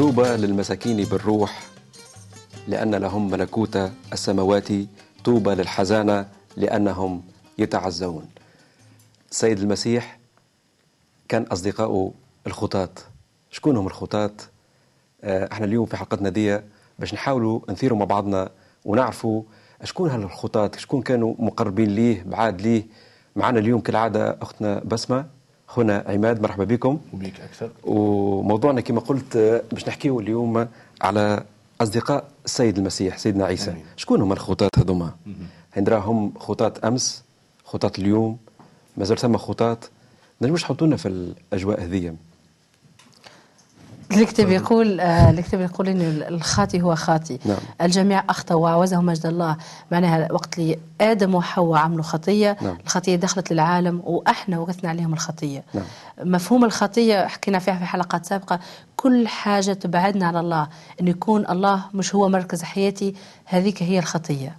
طوبى للمساكين بالروح لأن لهم ملكوت السماوات طوبى للحزانة لأنهم يتعزون. السيد المسيح كان أصدقاؤه الخطاة. شكون هم الخطاة؟ آه، إحنا اليوم في حلقتنا دي باش نحاولوا نثيروا مع بعضنا ونعرفوا شكون هالخطاة شكون كانوا مقربين ليه بعاد ليه. معنا اليوم كالعادة أختنا بسمة. خونا عماد مرحبا بكم. وبيك أكثر. وموضوعنا كما قلت باش نحكيه اليوم على أصدقاء السيد المسيح سيدنا عيسى. أمين. شكون هم الخطاة هذوما؟ هم خطاة أمس خطاة اليوم مازال ثم خطاة. نجموش حطونا في الأجواء هذه الكتاب يقول آه الكتاب يقول إن الخاطي هو خاطي نعم. الجميع اخطاوا وعوزهم مجد الله. معناها وقت اللي آدم وحواء عملوا خطية نعم. الخطية دخلت للعالم وأحنا ورثنا عليهم الخطية. نعم. مفهوم الخطية حكينا فيها في حلقات سابقة كل حاجة تبعدنا عن الله. إن يكون الله مش هو مركز حياتي هذيك هي الخطية.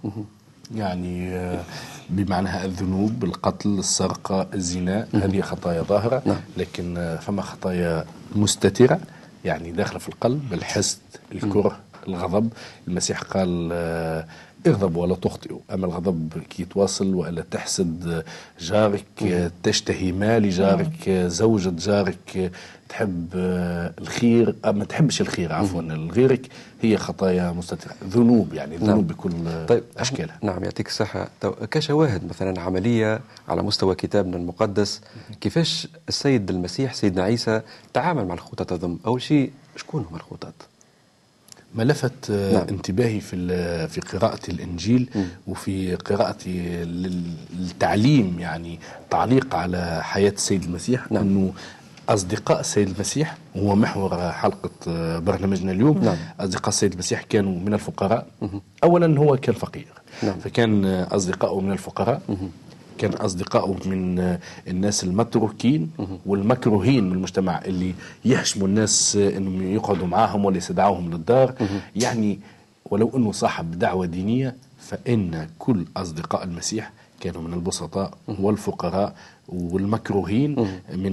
يعني آه، بمعناها الذنوب القتل السرقة الزنا هذه خطايا ظاهرة. نعم. لكن آه، فما خطايا مستترة. يعني داخلة في القلب الحسد الكره. الغضب. المسيح قال آه، اغضب ولا تخطئوا أما الغضب كي يتواصل ولا تحسد جارك آه، تشتهي مال جارك آه، زوجة جارك تحب الخير أو ما تحبش الخير عفوا لغيرك هي خطايا مستترة. ذنوب يعني ذنوب بكل آه، طيب أشكالها. نعم يعطيك الصحة. تو- كشواهد مثلا عملية على مستوى كتابنا المقدس كيفاش السيد المسيح سيدنا عيسى تعامل مع الخطاة هذم؟ أول شيء شكون هم الخطاة ما لفت آه، نعم. انتباهي في ال- في قراءة الإنجيل وفي قراءتي لل- للتعليم يعني تعليق على حياة السيد المسيح نعم. أنه أصدقاء السيد المسيح هو محور حلقة آه، برنامجنا اليوم نعم. أصدقاء السيد المسيح كانوا من الفقراء أولا هو كان فقير نعم. فكان آه، أصدقائه من الفقراء كان أصدقائه من الناس المتروكين والمكروهين من المجتمع اللي يحشموا الناس أنهم يقعدوا معاهم ولا يستدعوهم للدار يعني ولو أنه صاحب دعوة دينية فإن كل أصدقاء المسيح كانوا من البسطاء والفقراء والمكروهين من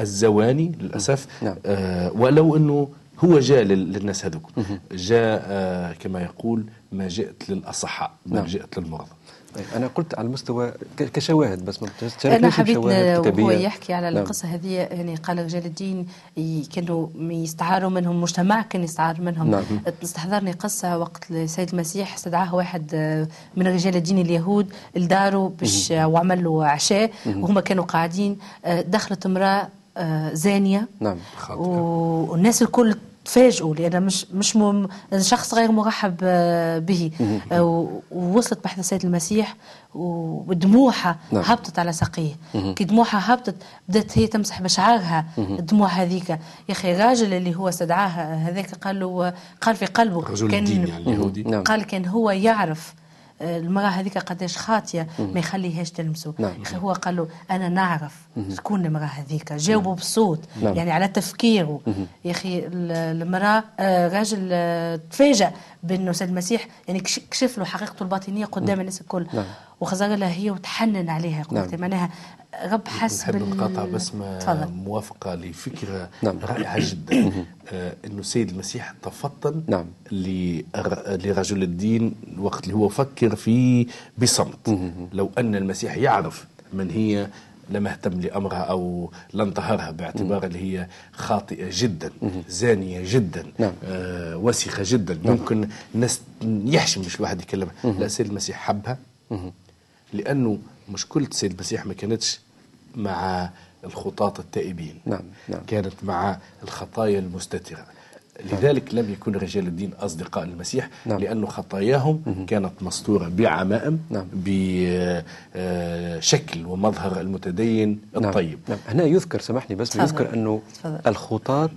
الزواني للأسف نعم. آه ولو أنه هو جاء لل- للناس هذوك جاء آه كما يقول ما جئت للأصحاء ما نعم. جئت للمرضى طيب أنا قلت على المستوى كشواهد بس ما أنا حبيت وهو يحكي على نعم. القصة هذه يعني قال رجال الدين كانوا يستعاروا منهم مجتمع كان يستعار منهم نعم. استحضرني قصة وقت السيد المسيح استدعاه واحد آه، من رجال الدين اليهود لداره باش وعمل له عشاء وهم كانوا قاعدين آه، دخلت امرأة آه، زانية نعم خاطئة. والناس الكل تفاجئوا لأن مش مش مم شخص غير مرحب آه، به. آه، ووصلت بحث السيد المسيح ودموعها نعم. هبطت على ساقيه. كي دموعها هبطت بدأت هي تمسح بشعرها الدموع هذيك. يا أخي الراجل اللي هو استدعاها هذاك قال له قال في قلبه رجل الدين يعني اليهودي. نعم. قال كان هو يعرف آه، المرأة هذيك قداش خاطية ما يخليهاش تلمسه. نعم. يا أخي هو قال له أنا نعرف شكون المرأة هذيك. جاوبه بصوت نعم. يعني على تفكيره. يا أخي ال- المرأة آه، راجل آه، تفاجأ بأنه سيد المسيح يعني كش- كشف له حقيقته الباطنية قدام الناس الكل. نعم. وخزر لها هي وتحنن عليها قلت نعم. معناها رب حس نحب نقاطع بس ما تفضل. موافقة لفكرة نعم. رائعة جدا. آه أنه السيد المسيح تفطن نعم. لر- لرجل الدين وقت اللي هو فكر فيه بصمت. لو أن المسيح يعرف من هي لما اهتم لأمرها أو لا انتهرها باعتبار اللي هي خاطئة جدا زانية جدا نعم. آه وسخة جدا. يمكن الناس يحشم مش الواحد يكلمها. لا السيد المسيح حبها. لأنه مشكله السيد المسيح ما كانتش مع الخطاة التائبين نعم، نعم. كانت مع الخطايا المستترة لذلك لم يكن رجال الدين أصدقاء المسيح نعم. لأن خطاياهم كانت مستورة بعمائم نعم. بشكل ومظهر المتدين نعم. الطيب نعم. هنا يذكر سامحني بس تفضل. يذكر أنه تفضل. الخطاة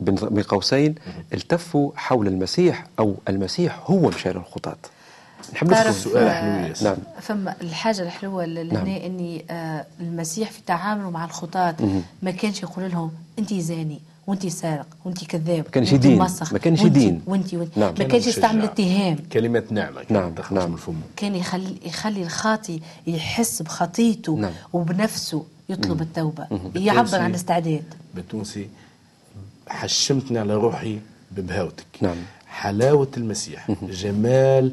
بين قوسين التفوا حول المسيح أو المسيح هو مشى للخطاة نحب تعرف، ندخل سؤال آه، حلو. نعم فما الحاجة الحلوة اللي نعم. هنا إني آه المسيح في تعامله مع الخطاة ما كانش يقول لهم انت زاني وانت سارق وانت كذاب ما كانش دين. ما كانش دين. وانت وانت نعم. ما كان كانش يستعمل. اتهام كلمة نعمة كانت نعم، تخرج نعم. من فمه كان يخلي يخلي الخاطي يحس بخطيته نعم. وبنفسه يطلب التوبة بالتونسي- يعبر عن استعداد بالتونسي حشمتني على روحي ببهاوتك نعم. حلاوة المسيح جمال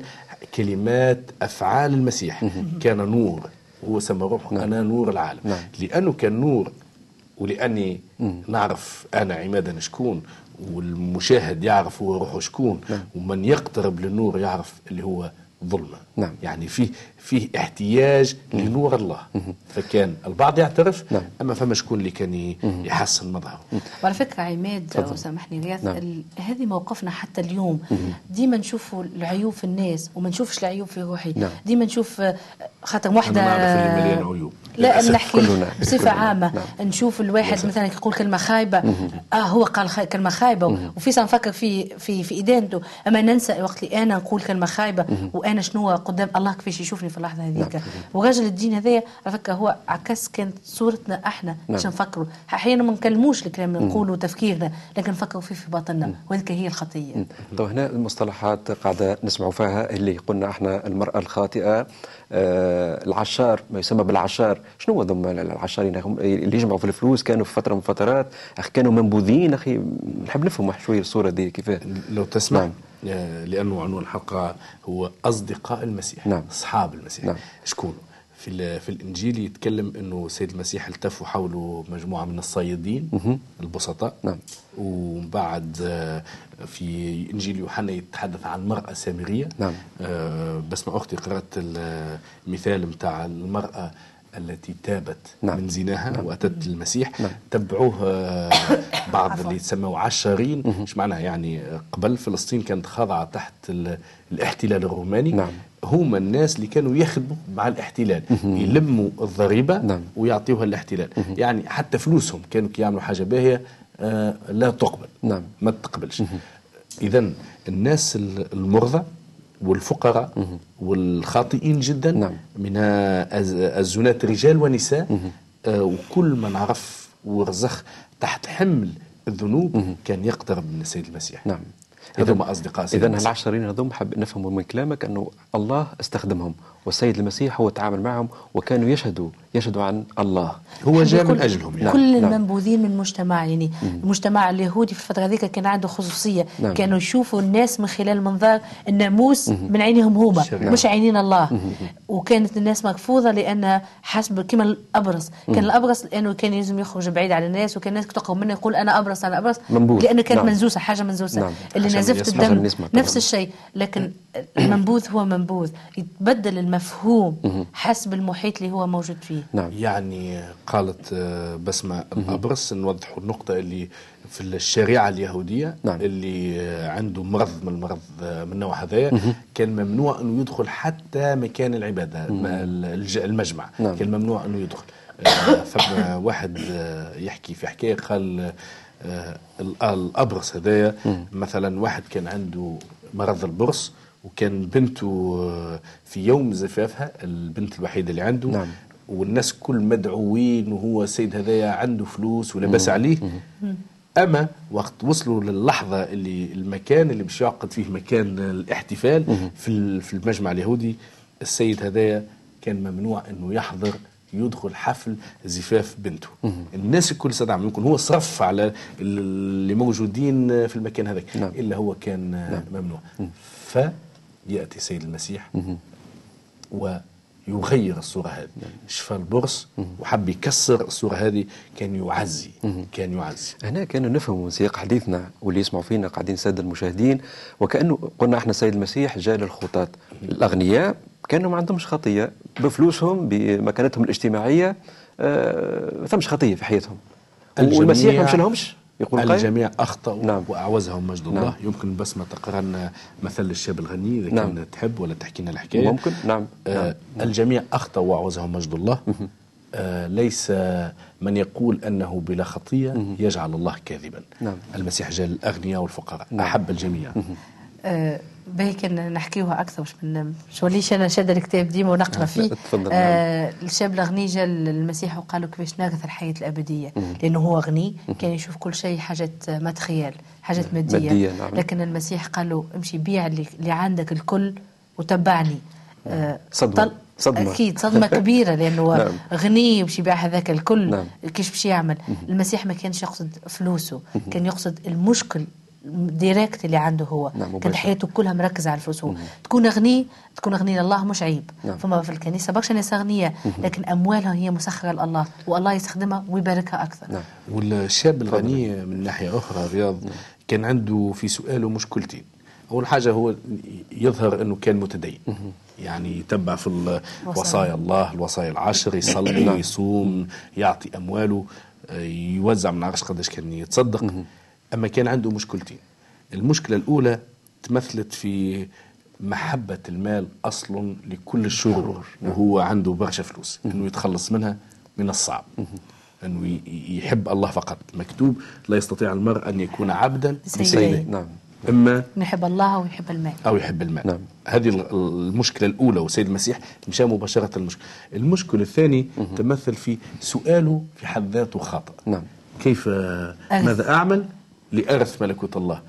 كلمات أفعال المسيح. كان نور هو سمى روحه أنا نور العالم. نعم. لأنه كان نور ولأني نعرف أنا عمادا شكون والمشاهد يعرف هو روحه شكون. ومن يقترب للنور يعرف اللي هو ظلمة نعم. يعني فيه فيه احتياج لنور الله فكان البعض يعترف نعم. أما فما شكون اللي كان يحسن مظهره وعلى فكرة عماد وسامحني غياث نعم. ال- هذه موقفنا حتى اليوم ديما نشوفوا العيوب في الناس وما نشوفش العيوب في روحي نعم. ديما نشوف آه، خاطر أنا مليان عيوب. لا. نحكي. بصفة كلنا. عامة نعم. نشوف الواحد مثلا يقول كلمة خايبة آه هو قال خ- كلمة خايبة وفي ساعة نفكر في في في ادانته أما ننسى وقت اللي أنا نقول كلمة خايبة وأنا شنو قدام الله كيفاش يشوفني في اللحظة هذيك. ورجل الدين هذايا على فكرة هو عكس كانت صورتنا إحنا باش نفكروا. أحيانا ما نكلموش الكلام اللي نقولوا تفكيرنا لكن نفكروا فيه في باطننا. وهذيك هي الخطية. تو هنا المصطلحات قاعدة نسمعوا فيها اللي قلنا إحنا المرأة الخاطئة آه العشار ما يسمى بالعشار. شنو ضم العشارين؟ هم اللي يجمعوا في الفلوس كانوا في فترة من فترات. أخي كانوا منبوذين أخي. نحب نفهم شوية الصورة دي كيفاه لو تسمع نعم. آه، لأنه عنوان الحلقة هو أصدقاء المسيح نعم. أصحاب المسيح نعم. شكون في في الإنجيل يتكلم إنه سيد المسيح التفوا حوله مجموعة من الصيادين البسطاء نعم. ومن بعد آه، في إنجيل يوحنا يتحدث عن مراه سامريه نعم. آه، بس ما أختي قرات المثال متاع المرأة التي تابت نعم. من زناها نعم. وأتت المسيح نعم. تبعوه بعض اللي يتسموا عشارين إيش معناها يعني قبل فلسطين كانت خاضعة تحت ال- الاحتلال الروماني نعم. هما الناس اللي كانوا يخدموا مع الاحتلال يلموا الضريبة نعم. ويعطيوها الاحتلال يعني حتى فلوسهم كانوا يعملوا حاجة باهية آه، لا تقبل نعم. ما تقبلش اذا الناس ال- المرضى والفقراء والخاطئين جدا نعم. من الز- الزنات رجال ونساء. آه، وكل من عرف ورزخ تحت حمل الذنوب كان يقترب من السيد المسيح. نعم. هذوما أصدقاء المسيح. العشرين هذوم حب نفهموا من كلامك أنه الله استخدمهم. والسيد المسيح هو تعامل معهم وكانوا يشهدوا يشهدوا عن الله هو جاء من كل- أجلهم يعني كل نعم. المنبوذين من المجتمع يعني المجتمع اليهودي في الفترة هذيك كان عنده خصوصية نعم. كانوا يشوفوا الناس من خلال منظار الناموس من عينهم هما الشريعة. مش عينين الله وكانت الناس مكفوضه لأن حسب كما الابرص كان الابرص لأنه كان لازم يخرج بعيد على الناس وكان الناس تقوم منه يقول أنا ابرص أنا ابرص منبوذ. لأنه كانت نعم. منزوسة حاجة منزوسة نعم. اللي نزفت. الدم. نفس الشيء لكن المنبوذ هو منبوذ يتبدل المفهوم حسب المحيط اللي هو موجود فيه. نعم. يعني قالت آه، بسمة الأبرص نوضحوا النقطة اللي في الشريعة اليهودية نعم. اللي عنده مرض من المرض آه، من النوع هذايا كان ممنوع أنه يدخل حتى مكان العبادة المجمع. نعم. كان ممنوع أنه يدخل. آه، فما واحد يحكي في حكاية قال ال- الأبرص هذايا مثلا واحد كان عنده مرض البرص وكان بنته آه، في يوم زفافها البنت الوحيدة اللي عنده. نعم. والناس كل مدعوين وهو السيد هذايا عنده فلوس ولبس عليه. أما وقت وصلوا للحظة اللي المكان اللي باش يعقد فيه مكان الاحتفال في في المجمع اليهودي السيد هذايا كان ممنوع إنه يحضر يدخل حفل زفاف بنته. الناس الكل استدعى يمكن هو صرف على ال- اللي موجودين في المكان هذاك. نعم. إلا هو كان ممنوع. فياتي السيد المسيح ويغير الصورة هذه. شفى البرص وحب يكسر الصورة هذه كان يعزي كان يعزي. هنا كان نفهم من سياق حديثنا واللي يسمعوا فينا قاعدين سادة المشاهدين وكأنه قلنا إحنا السيد المسيح جاء للخطاة. الأغنياء كانوا ما عندهمش خطية بفلوسهم بمكانتهم الاجتماعية آه ثمش خطية في حياتهم. والمسيح ما مشى لهمش يقول الجميع أخطأوا نعم. وأعوزهم مجد الله نعم. يمكن بس ما تقرا لنا مثل الشاب الغني إذا نعم. كان تحب ولا تحكي لنا الحكاية. ممكن. نعم. آه نعم. الجميع أخطأوا وأعوزهم مجد الله آه ليس من يقول أنه بلا خطية يجعل الله كاذبا. نعم. المسيح جاء للاغنياء والفقراء. نعم. أحب الجميع. آه باهي كان نحكيوها أكثر مش من مش وليش أنا شاده الكتاب ديما ونقرأ فيه. تفضل، آه الشاب الغني جا للمسيح وقال له كيفاش نرث الحياة الأبدية. لأنه هو غني كان يشوف كل شيء حاجات ماتريال حاجات مادية, مادية، نعم. لكن المسيح قال له امشي بيع اللي, عندك الكل وتبعني. آه صدمة. طل- صدمة. أكيد صدمة كبيرة لأنه نعم. غني ومشي يبيع هذاك الكل. نعم. كيش باش يعمل؟ المسيح ما كانش يقصد فلوسه كان يقصد المشكل ديريكت اللي عنده هو. نعم، كانت مباشر. حياته كلها مركزة على الفلوس. هو تكون غني تكون غني لله مش عيب. نعم. فما في الكنيسة برشا ناس اغنياء لكن اموالهم هي مسخرة لله والله يستخدمها ويباركها أكثر. نعم. والشاب الغني من ناحية أخرى رياض كان عنده في سؤاله مشكلتين. أول حاجة هو يظهر أنه كان متدين. يعني يتبع في وصايا. الله الوصايا العشر يصلي يصوم يعطي أمواله آه، يوزع من عرش قداش كان يتصدق. أما كان عنده مشكلتين. المشكلة الأولى تمثلت في محبة المال أصل لكل الشرور وهو عنده برشا فلوس أنه يتخلص منها من الصعب. أنه يحب الله فقط. مكتوب لا يستطيع المرء أن يكون عبدا. لسيده نعم. إما يحب الله ويحب المال. أو يحب المال. نعم. هذه ال- المشكلة الأولى والسيد المسيح مشى مباشرة المشكلة. المشكلة الثاني تمثل في سؤاله في حد ذاته خاطئ نعم. كيف ماذا أعمل؟ لأرث ملكوت الله.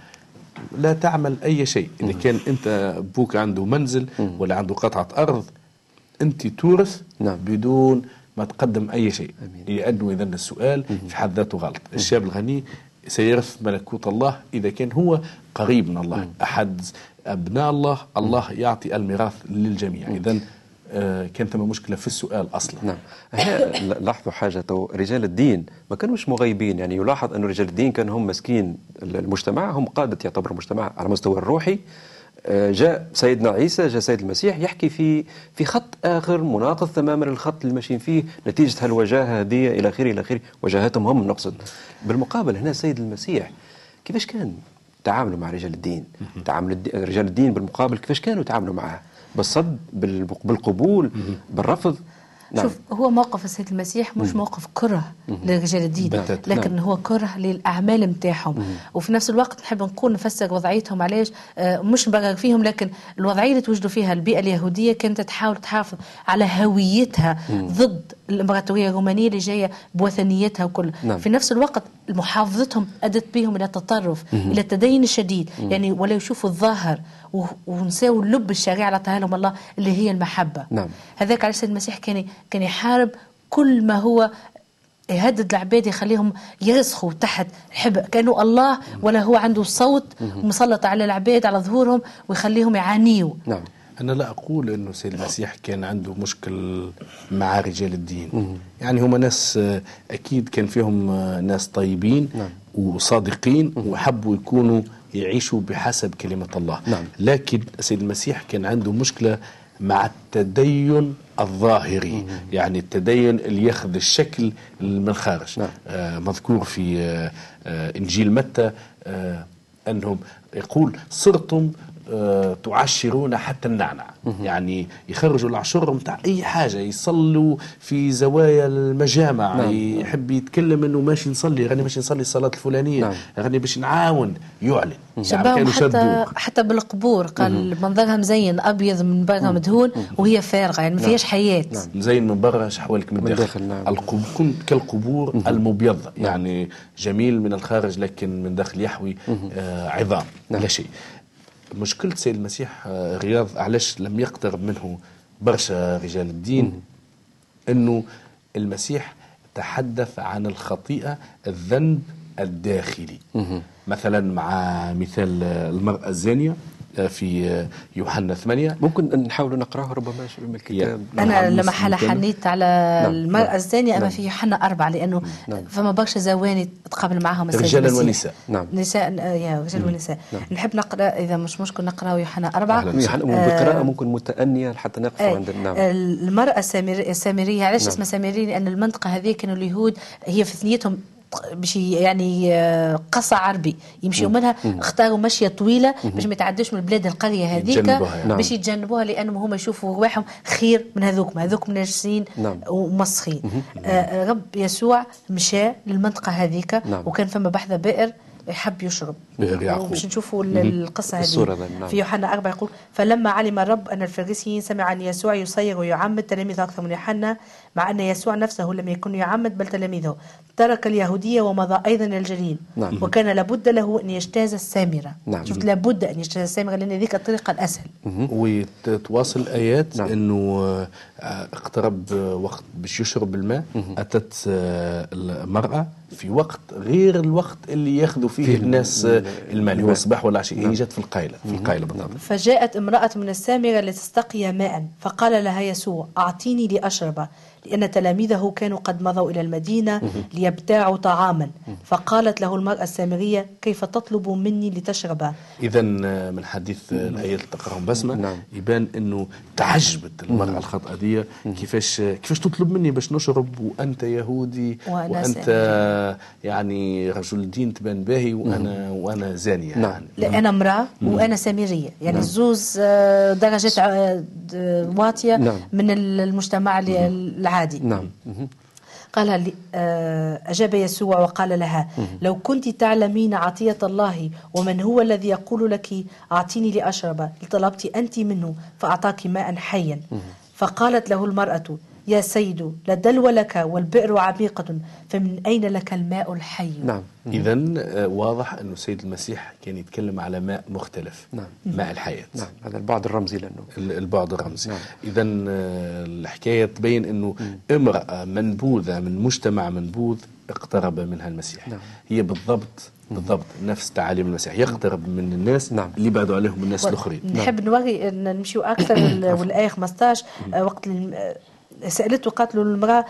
لا تعمل أي شيء. إذا كان أنت أبوك عنده منزل ولا عنده قطعة أرض أنت تورث نعم. بدون ما تقدم أي شيء. لأنه إذا السؤال في حد ذاته غلط. الشاب الغني سيرث ملكوت الله. إذا كان هو قريب من الله أحد أبناء الله الله يعطي الميراث للجميع. آه، كان ثم مشكلة في السؤال أصلا. نعم. لاحظوا حاجة تو رجال الدين ما كانوش مغيبين يعني يلاحظ أن رجال الدين كانوا هم مسكين المجتمع هم قادة يعتبر المجتمع على المستوى الروحي. آه، جاء سيدنا عيسى جاء سيد المسيح يحكي في في خط آخر مناقض تماما للخط اللي ماشيين فيه نتيجة هالوجاهة هذه إلى آخره إلى آخره وجاهتهم هم نقصد. بالمقابل هنا سيد المسيح كيفاش كان تعاملوا مع رجال الدين؟ تعامل رجال الدين بالمقابل كيفاش كانوا يتعاملوا معه؟ بالصد بال- بالقبول بالرفض. نعم. شوف هو موقف السيد المسيح مش موقف كره لرجال الدين بتاتا. لكن هو كره للأعمال نتاعهم وفي نفس الوقت نحب نقول نفسر وضعيتهم علاش آه، مش نبرر فيهم لكن الوضعية اللي توجدوا فيها البيئة اليهودية كانت تحاول تحافظ على هويتها ضد الإمبراطورية الرومانية اللي جاية بوثنيتها وكل. نعم. في نفس الوقت محافظتهم أدت بهم إلى التطرف إلى التدين الشديد. يعني ولا يشوفوا الظاهر ونساو لب الشريعة اللي لهم الله اللي هي المحبة. نعم. هذاك علاش السيد المسيح كان كان يحارب كل ما هو يهدد العباد يخليهم يرسخوا تحت الحب كأنه الله ولا هو عنده صوت مسلط على العباد على ظهورهم ويخليهم يعانيوا. نعم. أنا لا أقول أنه سيد المسيح كان عنده مشكل مع رجال الدين يعني هم ناس آه، أكيد كان فيهم آه، ناس طيبين نعم. وصادقين وحبوا يكونوا يعيشوا بحسب كلمة الله نعم. لكن سيد المسيح كان عنده مشكلة مع التدين الظاهري يعني التدين اللي ياخذ الشكل من الخارج نعم. آه مذكور في آه آه إنجيل متى آه أنهم يقول صرتم تعشرون حتى النعنع يعني يخرجوا العشر متاع أي حاجة يصلوا في زوايا المجامع نعم. يحب يتكلم أنه ماشي نصلي غني ماشي نصلي الصلاة الفلانية نعم. غني باش نعاون يعلن. يعني شبههم حتى حتى بالقبور قال منظرها مزين أبيض من برا مدهون وهي فارغة يعني ما فيهاش حياة. نعم. زين من برا شحوالك من, من داخل, نعم. القبور كالقبور المبيضة يعني جميل من الخارج لكن من داخل يحوي آه عظام نعم. لا شيء. مشكلة سيد المسيح آه رياض علاش لم يقترب منه برشا رجال الدين؟ إنه المسيح تحدث عن الخطيئة الذنب الداخلي. مثلا مع مثال آه، المرأة الزانية آه، في آه، يوحنا 8 ممكن نحاول نقرأه ربما شيء من الكتاب نعم. أنا نعم. لما حنيت على نعم. المرأة نعم. الزانية اما نعم. في يوحنا أربعة لأنه نعم. فما برشا زواني تقابل معاهم رجالا. ونساء. نعم. نساء آه، يا رجال ونساء نحب نقرأ إذا مش مشكل نقرا يوحنا وسهلاً. يعني بالقراءة ممكن متأنية حتى نقف أي. عند نعم المرأة السامر- السامرية علاش نعم. اسمها سامرية لأن المنطقة هذه كانوا اليهود هي في ثنيتهم باش يعني آه، قصع عربي يمشيوا منها اختاروا مشية طويلة باش ما يتعدوش من البلاد القرية هذيك يعني. باش يتجنبوها لأنهم هما يشوفوا رواحهم خير من هذوك هذوك ناجسين نعم. ومسخين آه، رب يسوع مشى للمنطقة هذيك نعم. وكان فما بحذا بئر يحب يشرب. باش نشوفوا ال- القصة هذه. نعم. في يوحنا أربعة يقول فلما علم الرب أن الفريسيين سمع عن يسوع يصير ويعمد تلاميذه أكثر من يوحنا مع أن يسوع نفسه لم يكن يعمد بل تلاميذه. ترك اليهودية ومضى أيضا إلى الجليل. نعم. وكان لابد له أن يجتاز السامرة. نعم. شفت لابد أن يجتاز السامرة لأن ذيك الطريقة الأسهل. وتتواصل ايات نعم. إنه آه، اقترب آه، وقت باش يشرب الماء. أتت آه، المرأة في وقت غير الوقت اللي ياخذوا فيه, فيه الناس ال- الماء اللي هو الصباح ولا العشاء هي جات في القايلة في القايلة بالضبط. فجاءت امرأة من السامرة لتستقي ماء فقال لها يسوع أعطيني لأشرب. لأن تلاميذه كانوا قد مضوا إلى المدينة ليبتاعوا طعاما. فقالت له المرأة السامرية كيف تطلب مني لتشرب؟ اذا من حديث الايه اللي تقراهم بسمه نعم. يبان إنه تعجبت المرأة الخطأ دي. كيفاش كيفاش تطلب مني باش نشرب؟ وأنت يهودي وأنا وأنت يعني رجل دين تبان باهي وأنا وأنا زانيه نعم. يعني. لا أنا امرأة وأنا سامرية. يعني زوز آه، درجات ع- د- واطية نعم. من المجتمع العادي نعم. قال لي آه، أجاب يسوع وقال لها لو كنت تعلمين عطية الله ومن هو الذي يقول لك أعطيني لأشرب؟ لطلبت أنت منه فأعطاك ماء حيا. فقالت له المرأة يا سيد لا دلو لك والبئر عميقة فمن أين لك الماء الحي؟ نعم. اذا واضح انه السيد المسيح كان يتكلم على ماء مختلف نعم. ماء الحياة. نعم. هذا البعد الرمزي لأنه. ال- البعد الرمزي. نعم. اذا الحكاية تبين إنه امرأة منبوذة من مجتمع منبوذ اقترب منها المسيح. نعم. هي بالضبط بالضبط نفس تعاليم المسيح. يقترب من الناس نعم. اللي بعدوا عليهم الناس الأخرين. نحب نوري إن نمشيو أكثر وال- والايه 15 آه، وقت الم- آه، سألته قالت له المرأة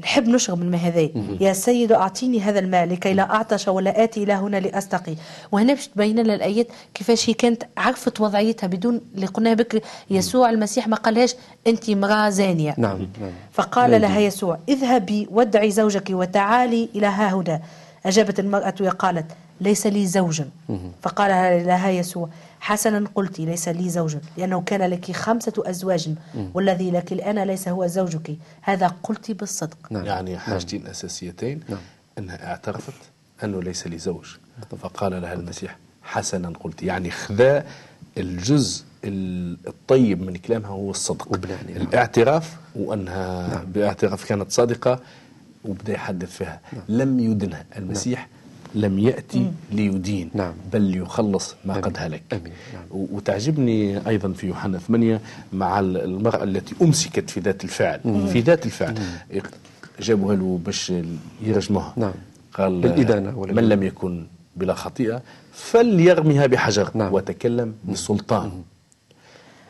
نحب نشرب الماء هذا يا سيد أعطيني هذا الماء لكي لا أعطش ولا آتي إلى هنا لأستقي. وهنا باش تبين لنا الآيات كيفاش هي كانت عرفت وضعيتها بدون اللي قلناها بكري يسوع المسيح ما قالهاش أنت امرأة زانية. نعم نعم. فقال لها يسوع اذهبي وادعي زوجك وتعالي إلى ها هنا. أجابت المرأة وقالت ليس لي زوج. فقال لها يسوع حسنا قلت ليس لي زوج لأنه كان لك خمسة أزواج والذي لك الآن ليس هو زوجك. هذا قلت بالصدق. نعم. يعني حاجتين اساسيتين نعم. أنها اعترفت أنه ليس لي زوج. فقال لها المسيح حسنا قلت. يعني خذا الجزء ال- الطيب من كلامها هو الصدق. وبالعني، نعم. الاعتراف وأنها باعتراف كانت صادقة وبدأ يحدث فيها. لم يدنها. المسيح لم يأتي ليدين نعم. بل ليخلص ما قد هلك. آمين. نعم. وتعجبني أيضا في يوحنا 8 مع ال- المرأة التي أمسكت في ذات الفعل. في ذات الفعل. جابوها له باش يرجموها. نعم. قال للإدانة ولا من لم يكن بلا خطيئة فليرميها بحجر نعم. وتكلم بسلطان.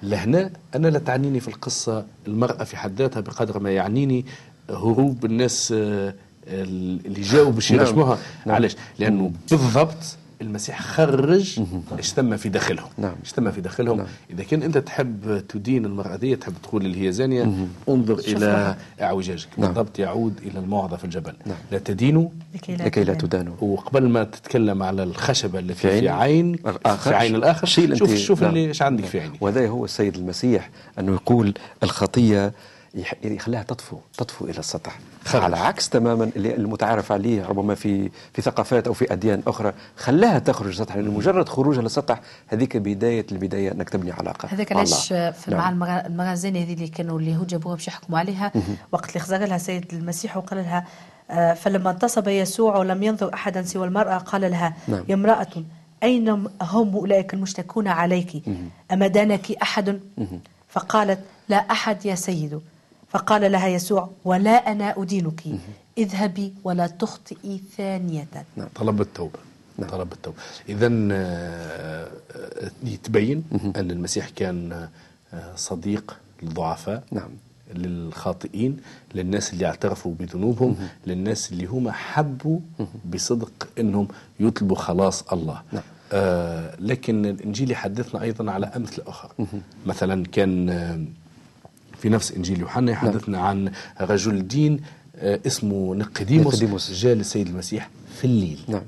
لهنا أنا لا تعنيني في القصة. المرأة في حد ذاتها بقدر ما يعنيني هروب الناس آه، اللي جاوا باش نعم. يرجموها نعم. علاش لأنه بالضبط المسيح خرج إيش ثم في داخلهم نعم. إيش ثم في داخلهم نعم. إذا كان أنت تحب تدين المرأة دي تحب تقول اللي هي زانية انظر إلى اعوجاجك نعم. بالضبط يعود إلى الموعظه في الجبل نعم. لا تدينوا لكي لا تدانوا وقبل ما تتكلم على الخشبة التي في عين في عين الآخر. في عين الآخر شوف شوف نعم. اللي إيش عندك في عيني وهذا هو السيد المسيح أنه يقول الخطية يح- يخليها تطفو تطفو إلى السطح. خرج. على عكس تماما اللي المتعارف عليه ربما في في ثقافات أو في أديان أخرى خلاها تخرج للسطح لأن مجرد خروجها للسطح هذيك بداية البداية أنك تبني علاقة. هذاك علاش نعم. مع المغا- المغازين هذه اللي كانوا اليهود جابوها باش يحكموا عليها وقت اللي خزر لها سيد المسيح وقال لها آه، فلما انتصب يسوع ولم ينظر احدا سوى المرأة قال لها نعم. يا امرأة أين هم أولئك المشتكون عليك؟ اما دانك أحد؟ فقالت لا أحد يا سيد. فقال لها يسوع ولا أنا أدينك. اذهبي ولا تخطئي ثانية. طلب التوبة. نعم. طلب التوبة. اذا يتبين أن المسيح كان آه، صديق للضعفاء نعم. للخاطئين للناس اللي اعترفوا بذنوبهم للناس اللي هم حبوا بصدق إنهم يطلبوا خلاص الله. نعم. آه لكن الإنجيل يحدثنا أيضا على أمثلة أخرى. مثلا كان آه، في نفس إنجيل يوحنا يحدثنا عن رجل دين آه، اسمه نقديموس نقديموس. جاء للسيد المسيح في الليل. نعم.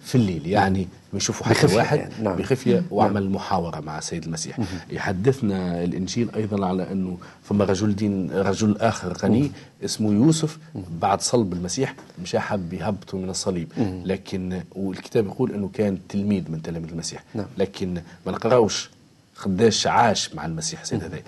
في الليل يعني بيشوفوا حتى بخفية واحد يعني، نعم. بخفية وعمل محاورة مع السيد المسيح. يحدثنا الإنجيل أيضا على أنه ثم رجل دين رجل آخر غني اسمه يوسف بعد صلب المسيح مش حب يهبطه من الصليب. لكن والكتاب يقول أنه كان تلميذ من تلاميذ المسيح. نعم. لكن ما نقراوش قداش عاش مع المسيح سيد هذا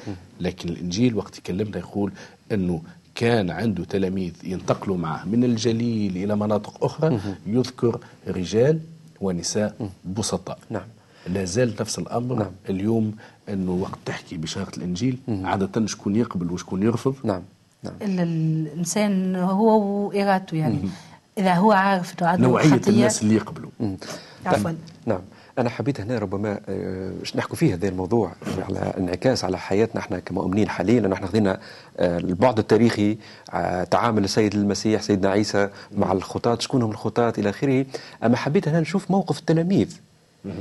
لكن الإنجيل وقت يكلمنا يقول أنه كان عنده تلاميذ ينتقلوا معه من الجليل إلى مناطق أخرى يذكر رجال ونساء بسطاء. نعم. لا زال نفس الأمر نعم. اليوم إنه وقت تحكي بشارة الإنجيل عادة شكون يقبل وشكون يرفض. نعم. نعم. إلا الإنسان هو وإرادته يعني. إذا هو عارف إنه عنده نوعية الناس اللي يقبلوا. عفوا. نعم. أنا حبيت هنا ربما آه، باش نحكوا فيه هذا الموضوع على انعكاس على حياتنا إحنا كمؤمنين حاليا لأنه إحنا خذينا آه، البعد التاريخي آه، تعامل السيد المسيح سيدنا عيسى مع الخطاة شكون هم الخطاة إلى آخره. أما حبيت هنا نشوف موقف التلاميذ.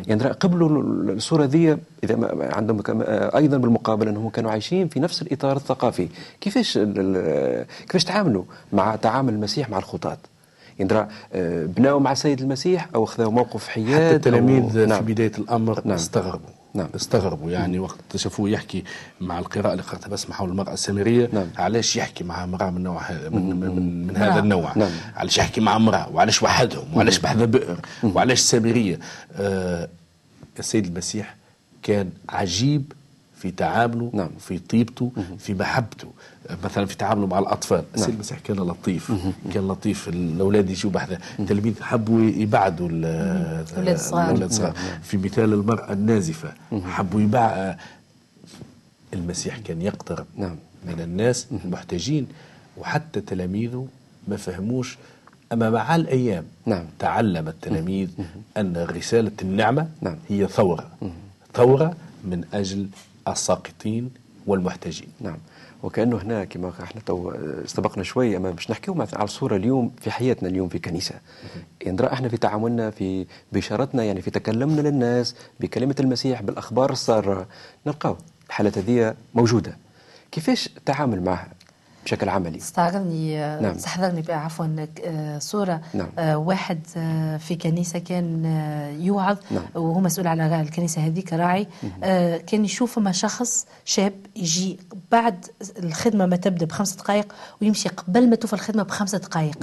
يعني قبلوا الصورة ذي إذا ما عندهم أيضا بالمقابل أنهم كانوا عايشين في نفس الإطار الثقافي. كيفاش كيفاش تعاملوا مع تعامل المسيح مع الخطاة؟ يعني رأى، آه، بناوا مع السيد المسيح أو خذوا موقف حياد حتى التلاميذ أو- في نعم. بداية الأمر نعم. استغربوا نعم. استغربوا يعني وقت شافوه يحكي مع القراءة اللي قرأتها بس حول المرأة السامرية نعم. علاش يحكي مع امرأة من نوع هذا من, من, من, من نعم. هذا النوع نعم. علاش يحكي مع امرأة وعلاش وحدهم وعلاش بحذا بئر وعلاش سامرية آه السيد المسيح كان عجيب في تعامله نعم. في طيبته في محبته. مثلا في تعامله مع الأطفال. نعم. المسيح كان لطيف. كان لطيف. الأولاد يجوا بحذا التلاميذ حبوا يبعدوا ال- الأولاد الصغار. الأولاد الصغار. في مثال المرأة النازفة. حبوا يبع المسيح كان يقترب نعم. من الناس المحتاجين وحتى تلاميذه ما فهموش. أما مع الأيام نعم. تعلم التلاميذ أن رسالة النعمة نعم. هي ثورة. ثورة من أجل الساقطين والمحتاجين. نعم. وكأنه هنا كما إحنا تو استبقنا شوي أما باش نحكيو مثلا على الصورة اليوم في حياتنا اليوم في كنيسة. نرى إحنا في تعاملنا في بشارتنا يعني في تكلمنا للناس بكلمة المسيح بالأخبار السارة نلقاو الحالات هذه موجودة. كيفاش التعامل معها؟ بشكل عملي استعرضني نعم. نعم. استحضرني عفوا آه، صورة نعم. آه، واحد آه، في كنيسة كان آه، يوعظ نعم. وهو مسؤول على الكنيسة هذيك راعي آه، كان يشوف ما شخص شاب يجي بعد الخدمة ما تبدأ بخمس دقائق ويمشي قبل ما توفى الخدمة بخمس دقائق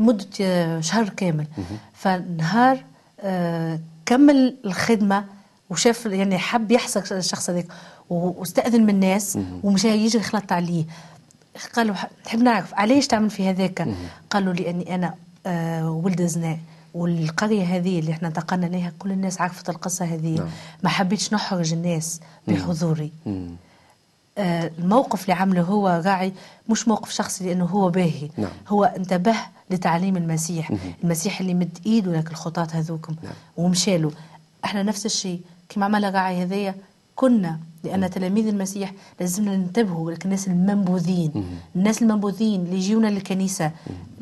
لمدة آه، شهر كامل فنهار آه، كمل الخدمة وشاف يعني حب يحسك الشخص هذاك و- واستأذن من الناس ومشى يجري خلط عليه قالوا نحب نعرف علاش تعمل في هذاك؟ قالوا لأني أنا آه ولد زنا. والقرية هذه اللي إحنا انتقلنا لها كل الناس عرفت القصة هذه. نعم. ما حبيتش نحرج الناس بحضوري. مم. آه الموقف اللي عمله هو راعي مش موقف شخصي لأنه هو باهي. نعم. هو انتبه لتعليم المسيح. المسيح اللي مد إيده لك الخطاة هذوكم. ومشى له إحنا نفس الشيء. كما عمل راعي هذايا كنا لأن تلاميذ المسيح لازمنا ننتبهوا لك الناس المنبوذين الناس المنبوذين اللي يجيونا للكنيسة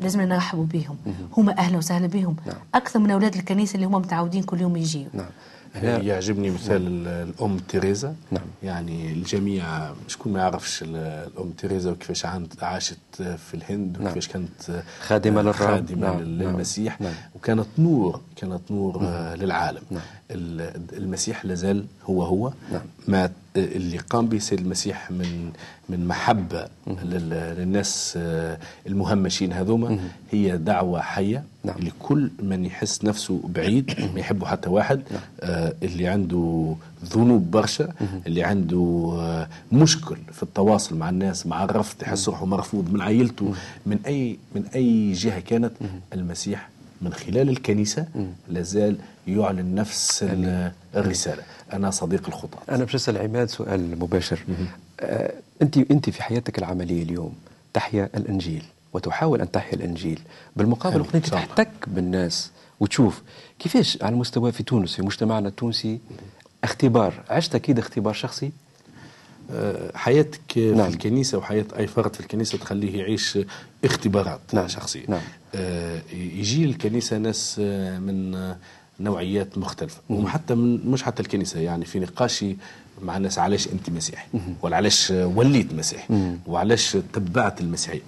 لازم نرحبوا بهم هم أهلا وسهلا بهم نعم. أكثر من أولاد الكنيسة اللي هم متعودين كل يوم يجيوا نعم هنا يعجبني مثال ال- الأم تيريزا نعم. يعني الجميع شكون ما يعرفش ال- الأم تيريزا وكيفاش عاشت في الهند نعم. وكيفاش كانت خادمة للرب. خادمة نعم. لل- نعم. للمسيح نعم. وكانت نور كانت نور آه، للعالم. نعم. ال- المسيح لازال هو هو. نعم. ما اللي قام به السيد المسيح من من محبة لل- للناس آه، المهمشين هذوما هي دعوة حية نعم. لكل من يحس نفسه بعيد ما يحبه حتى واحد آه اللي عنده ذنوب برشا اللي عنده آه مشكل في التواصل مع الناس مع الرفض يحس روحه مرفوض من عائلته من أي من أي جهة كانت المسيح من خلال الكنيسة لازال يعلن نفس ال- الرسالة. أنا صديق الخطاة أنا باش أسأل عماد سؤال مباشر. آه انت أنت في حياتك العملية اليوم تحيا الإنجيل وتحاول أن تحيا الإنجيل. بالمقابل. وقت الله. تحتك بالناس وتشوف كيفاش على المستوى في تونس في مجتمعنا التونسي اختبار عشت أكيد اختبار شخصي؟ آه، حياتك في نعم. الكنيسة وحياة أي فرد في الكنيسة تخليه يعيش اختبارات نعم. شخصية نعم. آه، يجي الكنيسة ناس آه، من نوعيات مختلفة وحتى من مش حتى الكنيسة يعني في نقاشي مع الناس علاش أنت مسيحي؟ ولا علاش وليت مسيحي؟ وعلاش تبعت المسيحية؟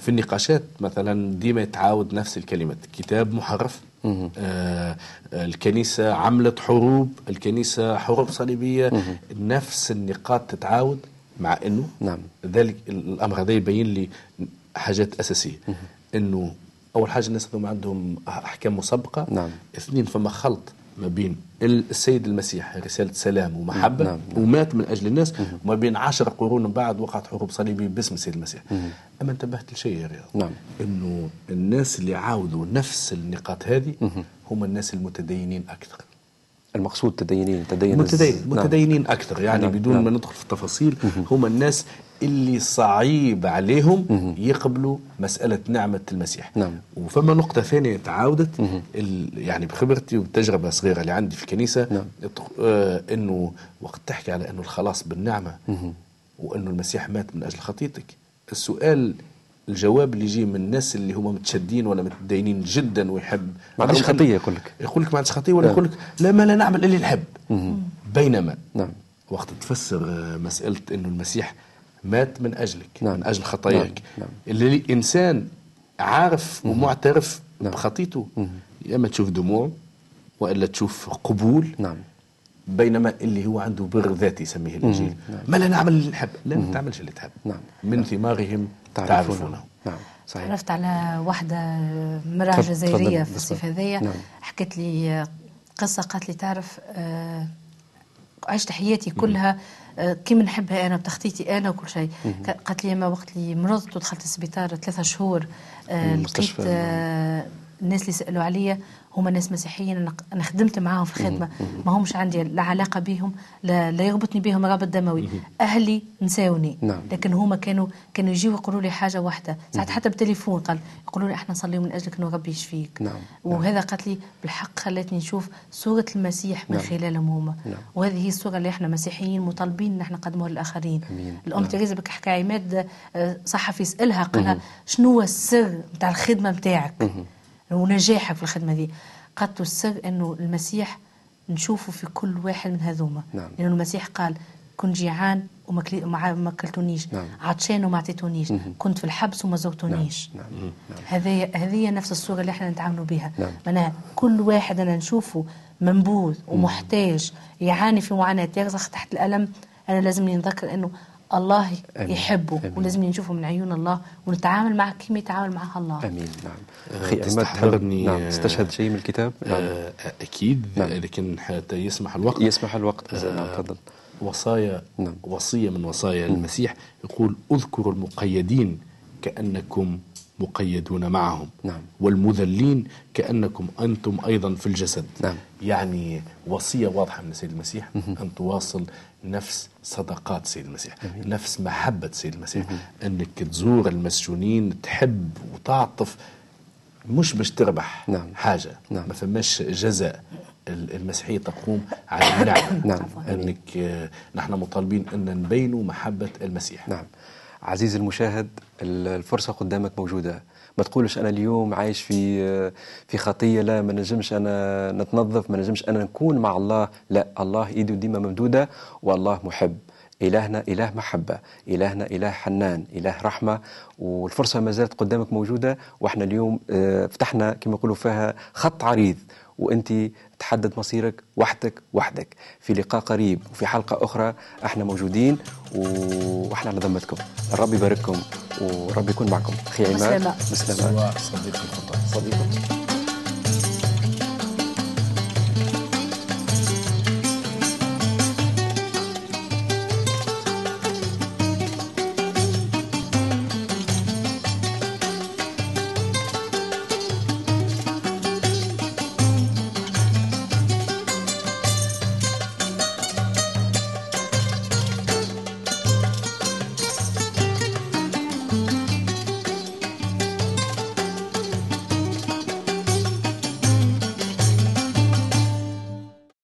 في النقاشات مثلا ديما يتعاود نفس الكلمات كتاب محرف آه آه، الكنيسة عملت حروب الكنيسة حروب صليبية نفس النقاط تتعاود مع أنه نعم. ذلك الأمر هذا يبين لي حاجات أساسية. أنه أول حاجة الناس هذوما عندهم أحكام مسبقة. نعم. اثنين فما خلط ما بين السيد المسيح رسالة سلام ومحبة نعم، ومات من أجل الناس وما بين عشر قرون من بعد وقعت حروب صليبية باسم السيد المسيح. أما انتبهت لشيء يا رياض؟ نعم. إنه الناس اللي عاودوا نفس النقاط هذه هم الناس المتدينين أكثر. المقصود تدينين تدين متدين نعم. متدينين أكثر. يعني نعم، بدون نعم. ما ندخل في التفاصيل هم الناس اللي صعيب عليهم يقبلوا مسألة نعمة المسيح نعم. وفما نقطة ثانية تعاودت ال- يعني بخبرتي وبتجربه صغيرة اللي عندي في الكنيسة نعم. آه إنه وقت تحكي على إنه الخلاص بالنعمة وإنه المسيح مات من أجل خطيتك السؤال الجواب اللي يجي من الناس اللي هم متشدين ولا متدينين جدا ويحب ما عندوش عندهم- خطية يقول لك. يقول لك ما عندش خطية ولا نعم. يقول لك لا ما لا نعمل اللي نحب بينما نعم. وقت تفسر آه، مسألة إنه المسيح مات من أجلك نعم. من أجل خطاياك. نعم. نعم. اللي الانسان عارف ومعترف نعم. بخطيته يا إما تشوف دموع وإلا تشوف قبول. نعم. بينما اللي هو عنده بر ذاتي يسميه الإنجيل. ما لا نعمل اللي نحب. لا ما تعملش اللي تحب. نعم. من ثمارهم تعرفونه. تعرفونه. نعم. صحيح. تعرفت على واحدة مرأة جزائرية في الصيف هذيا نعم. حكت لي قصة قالت لي تعرف آه، عشت حياتي كلها كيما نحبها أنا بتخطيطي أنا وكل شيء قالت لي ما وقت اللي مرضت ودخلت السبيطار ثلاثة شهور آه، لقيت. آه، الناس اللي سألوا عليا هما ناس مسيحيين أنا خدمت معاهم في الخدمة. ما همش عندي لا علاقة بهم لا, لا يربطني بهم رابط دموي أهلي نساوني. نعم. لكن هما كانوا كانوا يجيوا يقولوا لي حاجة واحدة. ساعات حتى بالتليفون قال يقولوا لي إحنا نصلي من أجلك إنه ربي يشفيك. نعم. وهذا قالت لي بالحق خلتني نشوف صورة المسيح من نعم. خلالهم هما. نعم. وهذه هي الصورة اللي إحنا مسيحيين مطالبين إن إحنا نقدموها للآخرين. الأم نعم. تريزا بك حكى عماد آه، صحفي يسألها قالها شنو هو السر نتاع الخدمة نتاعك ونجاحك في الخدمة دي. قالت له السر إنه المسيح نشوفه في كل واحد من هذوما. نعم. لأنه المسيح قال كنت جيعان وما ما أكلتونيش. نعم. عطشان وما عطيتونيش كنت في الحبس وما زرتونيش نعم. نعم. هذه هذه نفس الصورة اللي إحنا نتعاملوا بها نعم. معناها كل واحد أنا نشوفه منبوذ ومحتاج يعاني في معاناة يرزخ تحت الألم. أنا لازمني نذكر إنه الله. يحبه آمين. ولازم نشوفه من عيون الله ونتعامل معه كما يتعامل معها الله. آمين. نعم. آه، أخي عماد تستحضرني، نعم. آه، تستشهد شيء من الكتاب؟ نعم. آه، أكيد نعم. لكن حتى يسمح الوقت. يسمح الوقت. آه، تفضل. وصايا نعم. وصية من وصايا المسيح. يقول اذكروا المقيدين كأنكم مقيدون معهم نعم. والمذلين كأنكم أنتم أيضا في الجسد نعم. يعني وصية واضحة من السيد المسيح أن تواصل نفس صدقات السيد المسيح نفس محبة السيد المسيح أنك تزور المسجونين تحب وتعطف مش باش تربح نعم. حاجة نعم. ما فماش جزاء ال- المسيحية تقوم على النعمة نعم. أنك آه، نحن مطالبين أن نبينوا محبة المسيح نعم عزيزي المشاهد ال- الفرصة قدامك موجودة. ما تقولش أنا اليوم عايش في في خطية لا ما نجمش أنا نتنظف ما نجمش أنا نكون مع الله. لا الله إيده ديما ممدودة والله محب. إلهنا إله محبة إلهنا إله حنان إله رحمة. والفرصة ما زالت قدامك موجودة وإحنا اليوم آه، فتحنا كما يقولوا فيها خط عريض. وأنت تحدد مصيرك وحدك وحدك. في لقاء قريب وفي حلقة أخرى إحنا موجودين و- وأحنا على ذمتكم. الرب يبارككم ورب يكون معكم. أخي عماد بسلامة. بسلامة. سواء صديق الخطأ صديقكم